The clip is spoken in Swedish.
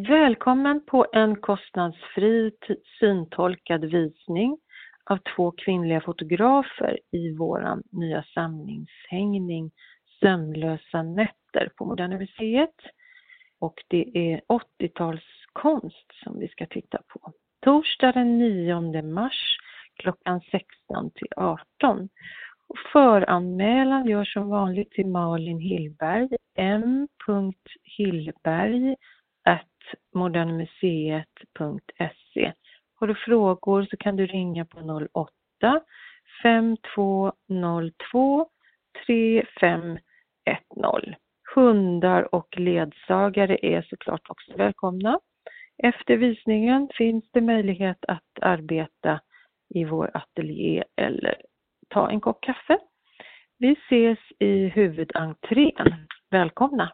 Välkommen på en kostnadsfri syntolkad visning av två kvinnliga fotografer i våran nya samlingshängning Sömnlösa nätter på Moderna Museet. Och det är 80-talskonst som vi ska titta på. Torsdag den 9 mars klockan 16 till 18. Och föranmälan görs som vanligt till Malin Hillberg, m.hillberg modernmuseet.se. Har du frågor så kan du ringa på 08 5202 3510. Hundar och ledsagare är såklart också välkomna. Efter visningen finns det möjlighet att arbeta i vår ateljé eller ta en kopp kaffe. Vi ses i huvudentrén. Välkomna!